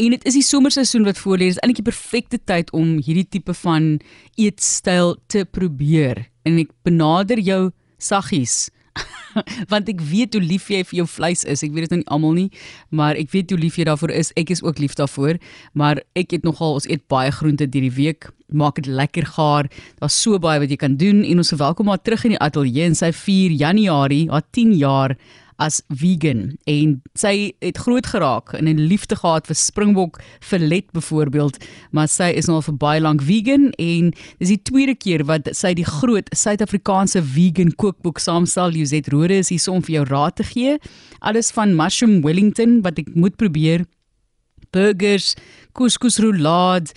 En dit is die somerseisoen wat voor lê. Dit is eintlik die perfekte tyd om hierdie tipe van eetstyl te probeer. En ek benader jou saggies. want ek weet hoe lief jy vir jou vleis is. Ek weet dit nou nie almal nie, maar ek weet hoe lief jy daarvoor is. Ek is ook lief daarvoor, maar ek eet nogal ons eet baie groente hierdie week. Maak dit lekker gaar. Daar's so baie wat jy kan doen en ons verwelkom haar terug in die ateljee en sy 4 Januarie, haar 10 jaar as vegan. En sy het groot geraak en 'n liefde gehad vir springbok filet byvoorbeeld maar sy is nou al vir baie lank vegan en dis die tweede keer wat sy die groot Suid-Afrikaanse vegan kookboek saamstel. Josette Rode is hier om vir jou raad te gee. Alles van mushroom wellington wat ek moet probeer. Burgers couscous roulade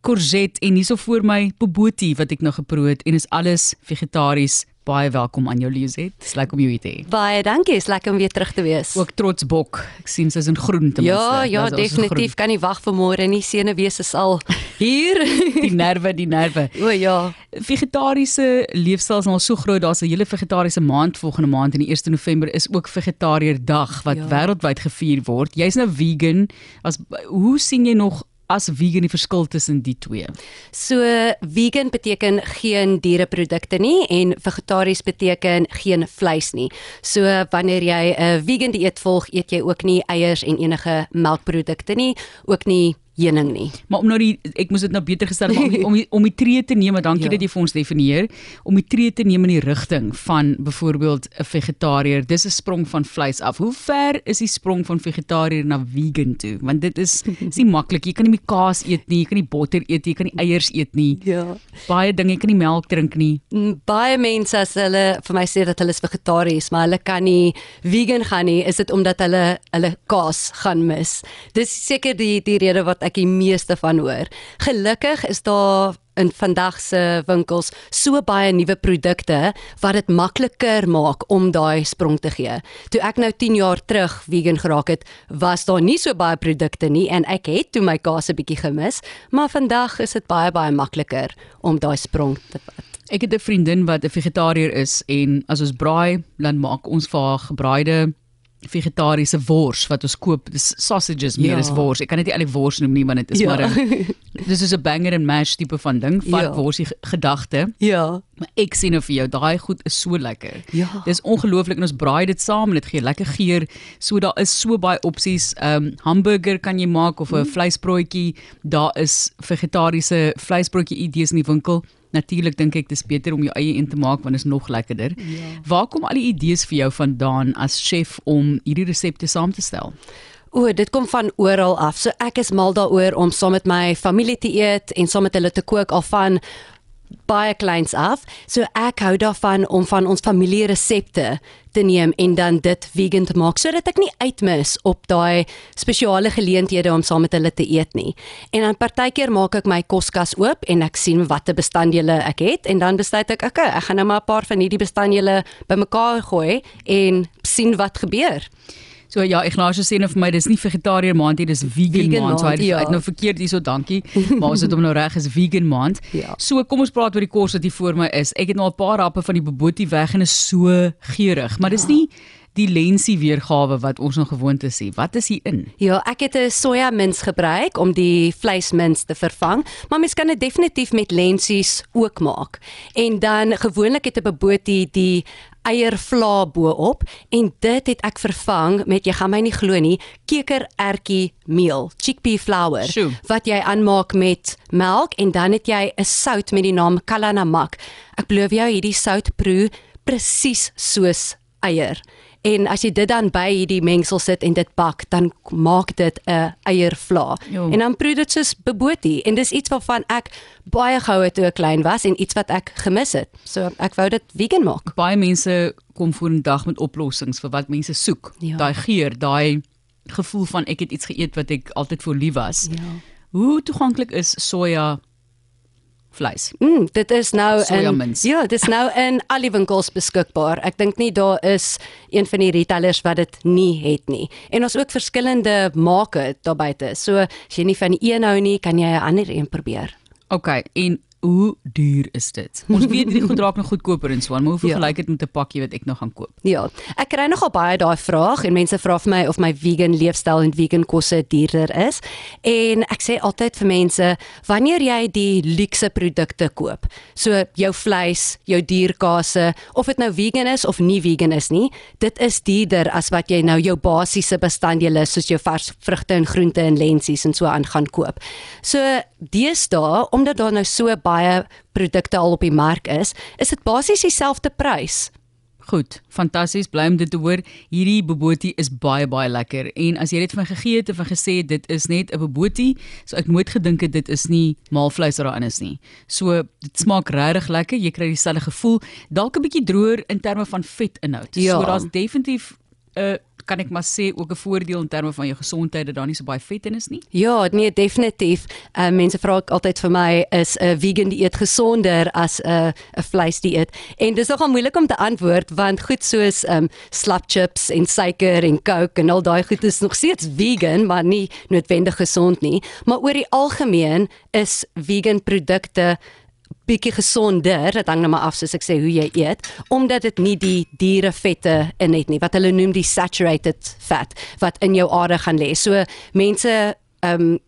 courgette en hierso voor my bobotie wat ek nou geproe het en is alles vegetaries baie welkom aan jou Liset. Dis lekker om jou hier te hê. Baie dankie, is lekker om weer terug te wees. Ook trots bok. Ek sien sy's in groen ten minste. Ja, ja, definitief kan nie wag vir môre nie. Senuwees is al hier. die nerve, die nerve. O ja. Vegetariese leefstyl is al so groot. Daar's 'n hele vegetariese maand volgende maand en die 1 November is ook vegetariër dag wat ja. wêreldwyd gevier word. Jy's nou vegan. As hoe sien jy nog as vegan die verskil tussen die twee? So vegan beteken geen diereprodukte nie en vegetaries beteken geen vleis nie. So wanneer jy 'n vegan dieet volg, eet jy ook nie eiers en enige melkprodukte nie, ook nie heuning nie. Maar om nou die ek moes dit nou beter gestel om om die, om die tree te neem, dankie ja. dat jy vir ons definieer, om die tree te neem in die rigting van byvoorbeeld 'n vegetariër. Dis 'n sprong van vleis af. Hoe ver is die sprong van vegetariër na vegan toe? Want dit is is nie maklik. Jy kan nie meer kaas eet nie, jy kan nie botter eet nie, jy kan nie eiers eet nie. Ja. Baie dinge, jy kan nie melk drink nie. Baie mense as hulle vir my sê dat hulle is vegetaries, maar hulle kan nie vegan gaan nie, is dit omdat hulle hulle kaas gaan mis. Dis seker die die rede wat ek ek die meeste van hoor. Gelukkig is daar in vandag se winkels so baie nuwe produkte wat dit makliker maak om daai sprong te gee. Toe ek nou 10 jaar terug vegan geraak het, was daar nie so baie produkte nie en ek het toe my kaas 'n bietjie gemis, maar vandag is dit baie baie makliker om daai sprong te vat. Ek het 'n vriendin wat 'n vegetariër is en as ons braai, dan maak ons vir haar gebraaide vegetariese wors wat ons koop, dis sausages meer ja. as wors. Ek kan dit nie eintlik wors noem nie, want dit is ja. maar 'n dis is 'n banger and mash tipe van ding, van ja. worsie gedagte. Ja. Maar ek sien nou vir jou, daai goed is so lekker. Ja. Dis ongelooflik en ons braai dit saam en dit gee lekker geur. So daar is so baie opsies. Ehm um, hamburger kan jy maak of 'n mm. vleisbroodjie. Daar is vegetariese vleisbroodjie idees in die winkel. Natuurlik dink ek dis beter om jou eie een te maak want dit is nog lekkerder. Ja. Waar kom al die idees vir jou vandaan as chef om hierdie resepte saam te stel? O, dit kom van oral af. So ek is mal daaroor om saam met my familie te eet en saam met hulle te kook al van baie kleins af. So ek hou daarvan om van ons familie resepte te neem en dan dit vegan te maak sodat ek nie uitmis op daai spesiale geleenthede om saam met hulle te eet nie. En dan partykeer maak ek my koskas oop en ek sien watter bestanddele ek het en dan besluit ek, okay, ek gaan nou maar 'n paar van hierdie bestanddele bymekaar gooi en sien wat gebeur. So ja, Ignacio sê nou vir my dis nie vegetariër maand nie, dis vegan, vegan maand. So hy ja. het nou verkeerd hierso, dankie. Maar ons het hom nou reg is vegan maand. Ja. So kom ons praat oor die kos wat hier voor my is. Ek het nou 'n paar happe van die bobotie weg en is so geurig, maar dis ja. nie die lensie weergawe wat ons nog gewoond is nie. Wat is hier in? Ja, ek het 'n soja mins gebruik om die vleismins te vervang, maar mens kan dit definitief met lensies ook maak. En dan gewoonlik het 'n bobotie die eiervla bo-op en dit het ek vervang met jy gaan my nie glo nie kekerertjie meel chickpea flour Shoe. wat jy aanmaak met melk en dan het jy 'n sout met die naam kalanamak ek belowe jou hierdie sout proe presies soos eier En as jy dit dan by hierdie mengsel sit en dit bak, dan maak dit 'n eiervla. En dan proe dit soos bobotie en dis iets waarvan ek baie gou het toe ek klein was en iets wat ek gemis het. So ek wou dit vegan maak. Baie mense kom voor 'n dag met oplossings vir wat mense soek. Ja. Daai geur, daai gevoel van ek het iets geëet wat ek altyd voor lief was. Ja. Hoe toeganklik is soja vleis. Mm, dit is nou in Ja, dit is nou in al die winkels beskikbaar. Ek dink nie daar is een van die retailers wat dit nie het nie. En ons ook verskillende make daar buite. So as jy nie van die een hou nie, kan jy 'n ander een probeer. OK, en hoe duur is dit? Ons weet hierdie goed raak nog goedkoper en so aan, maar hoeveel Ja. gelyk dit met 'n pakkie wat ek nog gaan koop? Ja, ek kry nogal baie daai vraag en mense vra vir my of my vegan leefstyl en vegan kosse duurder is. En ek sê altyd vir mense, wanneer jy die luukse produkte koop, so jou vleis, jou dierkase, of dit nou vegan is of nie vegan is nie, dit is duurder as wat jy nou jou basiese bestanddele soos jou vars vrugte en groente en lensies en so aan gaan koop. So deesdae, omdat daar nou so baie produkte al op die mark is, is dit basies dieselfde prys. Goed, fantasties, bly om dit te hoor. Hierdie bobotie is baie baie lekker en as jy dit van gegee het en van gesê het dit is net 'n bobotie, so ek nooit gedink het dit is nie maalvleis wat daarin is nie. So dit smaak regtig lekker, jy kry dieselfde gevoel, dalk 'n bietjie droër in terme van vetinhoud. Ja. So daar's definitief 'n uh, kan ek maar sê ook 'n voordeel in terme van jou gesondheid dat daar nie so baie vet in is nie. Ja, nee, definitief. Uh, mense vra ook altyd vir my is 'n vegan dieet gesonder as 'n 'n vleisdieet? En dis nogal moeilik om te antwoord want goed soos um slap chips en suiker en coke en al daai goed is nog steeds vegan, maar nie noodwendig gesond nie. Maar oor die algemeen is vegan produkte bietjie gesonder, dit hang nou maar af soos ek sê hoe jy eet, omdat dit nie die dierevette in het nie, wat hulle noem die saturated fat wat in jou are gaan lê. So mense ehm um,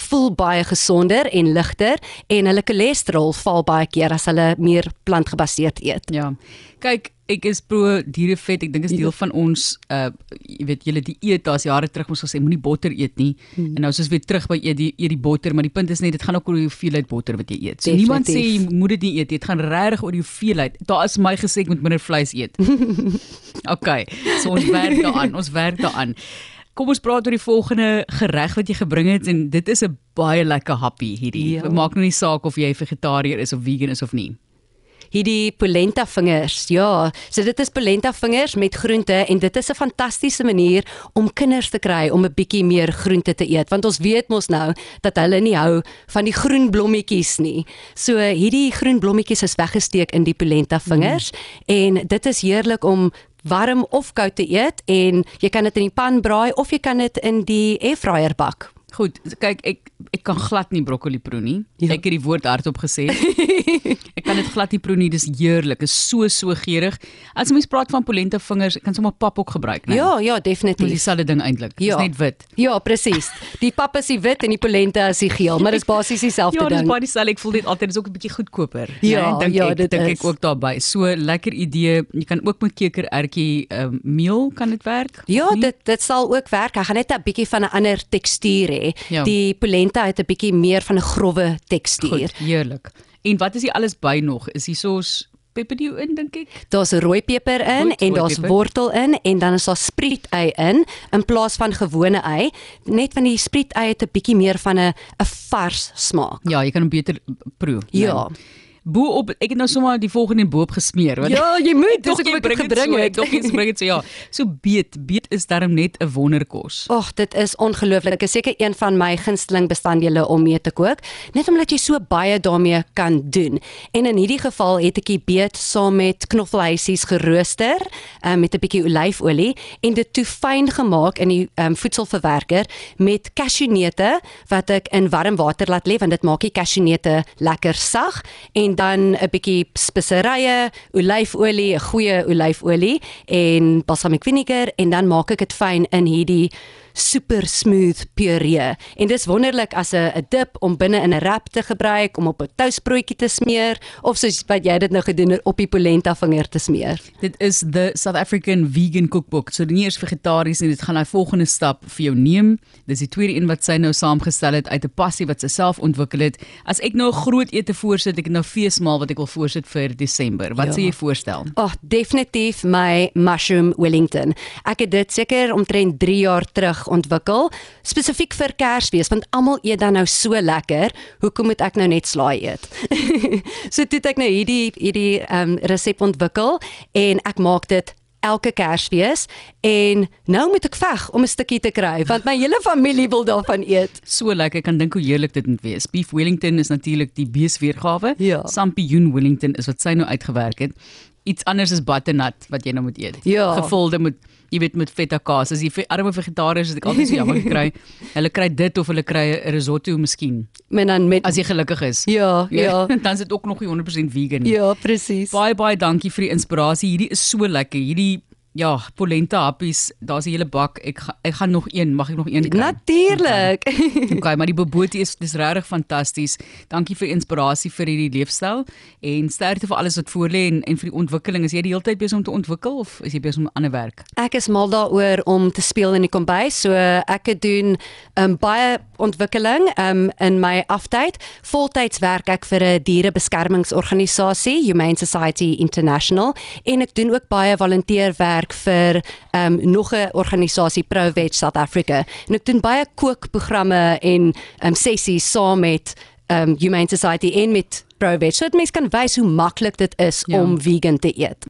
voel baie gesonder en ligter en hulle cholesterol val baie keer as hulle meer plantgebaseerd eet. Ja. Kyk, ek is pro dierevet. Ek dink dit is deel van ons uh jy weet julle dieet daar's jare terug ons gesê moenie botter eet nie. Hmm. En nou is ons weer terug by eet die eet die botter, maar die punt is net dit gaan ook oor die hoeveelheid botter wat jy eet. So Definitief. niemand sê jy moet dit nie eet nie. Dit gaan regtig oor die hoeveelheid. Daar is my gesê ek moet minder vleis eet. okay. So ons werk daaraan. Ons werk daaraan. Kom ons praat oor die volgende gereg wat jy gebring het en dit is 'n baie lekker happie hierdie. Ja. Ja. Maak nou nie saak of jy vegetariër is of vegan is of nie. Hierdie polenta vingers. Ja, so dit is polenta vingers met groente en dit is 'n fantastiese manier om kinders te kry om 'n bietjie meer groente te eet want ons weet mos nou dat hulle nie hou van die groen blommetjies nie. So hierdie groen blommetjies is weggesteek in die polenta vingers mm. en dit is heerlik om warm of koud te eet en jy kan dit in die pan braai of jy kan dit in die airfryer bak. Goed, kyk ek ek kan glad nie broccoli proe nie. Ja. Ek het die woord hardop gesê. ek kan dit glad nie proe nie, dis heerlik, is so so geurig. As mens praat van polenta vingers, ek kan sommer pap ook gebruik, né? Ja, ja, Dis definitief. dieselfde ding eintlik. Dis Ja. net wit. Ja, presies. Die pap is die wit en die polenta is die geel, maar dis basies dieselfde Ja, dis ding. baie dieselfde. Ek voel dit altyd is ook 'n bietjie goedkoper. Ja, né? dink ja, ek, dit dink is. ek ook daarbey. So lekker idee. Jy kan ook met kekerertjie um, meel kan dit werk? Ja, nie? dit dit sal ook werk. Hy gaan net 'n bietjie van 'n ander tekstuur hê. Ja. Die polenta het 'n bietjie meer van 'n growwe tekstuur. goed, heerlik. En wat is hier alles by nog? Is hier soos peperdew in dink ek? Daar's rooi peper in Goed, en daar's peper. wortel in en dan is daar sprietei in in plaas van gewone ei. Net van die sprietei het 'n bietjie meer van 'n 'n vars smaak. Ja, jy kan hom beter proe. Ja. Bo op ek het nou sommer die volgende boop gesmeer want Ja, jy moet, dis ek het gebring so, het. Tog jy bring dit so ja. So beet, beet is darm net 'n wonderkos. Ag, dit is ongelooflik. Dit is seker een van my gunsteling bestanddele om mee te kook, net omdat jy so baie daarmee kan doen. En in hierdie geval het ek die beet saam met knoffelhuisies gerooster um, met 'n bietjie olyfolie en dit toe fyn gemaak in die um, voedselverwerker met cashewneute wat ek in warm water laat lê want dit maak die cashewneute lekker sag en dan 'n bietjie speserye, olyfolie, 'n goeie olyfolie en balsamic vinegar en dan maak ek dit fyn in hierdie super smooth puree. En dis wonderlik as 'n dip om binne in 'n wrap te gebruik om op 'n toastbroodjie te smeer of soos wat jy dit nou gedoen het op die polenta vinger te smeer. Dit is the South African Vegan Cookbook. So nie eers vegetaries nie, dit gaan daai volgende stap vir jou neem. Dis die tweede een wat sy nou saamgestel het uit 'n passie wat sy self ontwikkel het. As ek nou 'n groot ete voorsit, ek het nou feesmaal wat ek wil voorsit vir Desember. Wat Ja. sê jy voorstel? Ag, oh, definitief my mushroom Wellington. Ek het dit seker omtrent 3 jaar terug ontwikkel, spesifiek vir Kersfees, want almal eet dan nou so lekker. Hoekom moet ek nou net slaai eet? so toe het ek nou hierdie hierdie ehm um, resep ontwikkel en ek maak dit elke Kersfees en nou moet ek veg om 'n stukkie te kry want my hele familie wil daarvan eet. So lekker, ek kan dink hoe heerlik dit moet wees. Beef Wellington is natuurlik die beesweergawe. Ja. Sampioen Wellington is wat sy nou uitgewerk het. Iets anders is butternut wat jy nou moet eet. Ja. Gevulde met jy weet met feta kaas. As vir arme vegetariërs het ek altyd so jammer gekry. Hulle kry dit of hulle kry 'n risotto miskien. Men dan met As jy gelukkig is. Ja, ja. dan is dit ook nog nie 100% vegan nie. Ja, presies. Baie baie dankie vir die inspirasie. Hierdie is so lekker. Hierdie ja, polenta happies, daar's 'n hele bak. Ek ga, ek gaan nog een, mag ek nog een kry? Natuurlik. Okay, maar die bobotie is dis regtig fantasties. Dankie vir inspirasie vir hierdie leefstyl en sterkte vir alles wat voorlê en en vir die ontwikkeling. Is jy die hele tyd besig om te ontwikkel of is jy besig om ander werk? Ek is mal daaroor om te speel in die kombuis. So ek doen um, baie ontwikkeling um, in my aftyd. Voltyds werk ek vir 'n dierebeskermingsorganisasie, Humane Society International, en ek doen ook baie volunteerwerk vir um, nog 'n organisasie ProVeg South Africa. En ek doen baie kookprogramme en um, sessies saam met um, Humane Society en met ProVeg. So dit mense kan wys hoe maklik dit is Ja. om vegan te eet.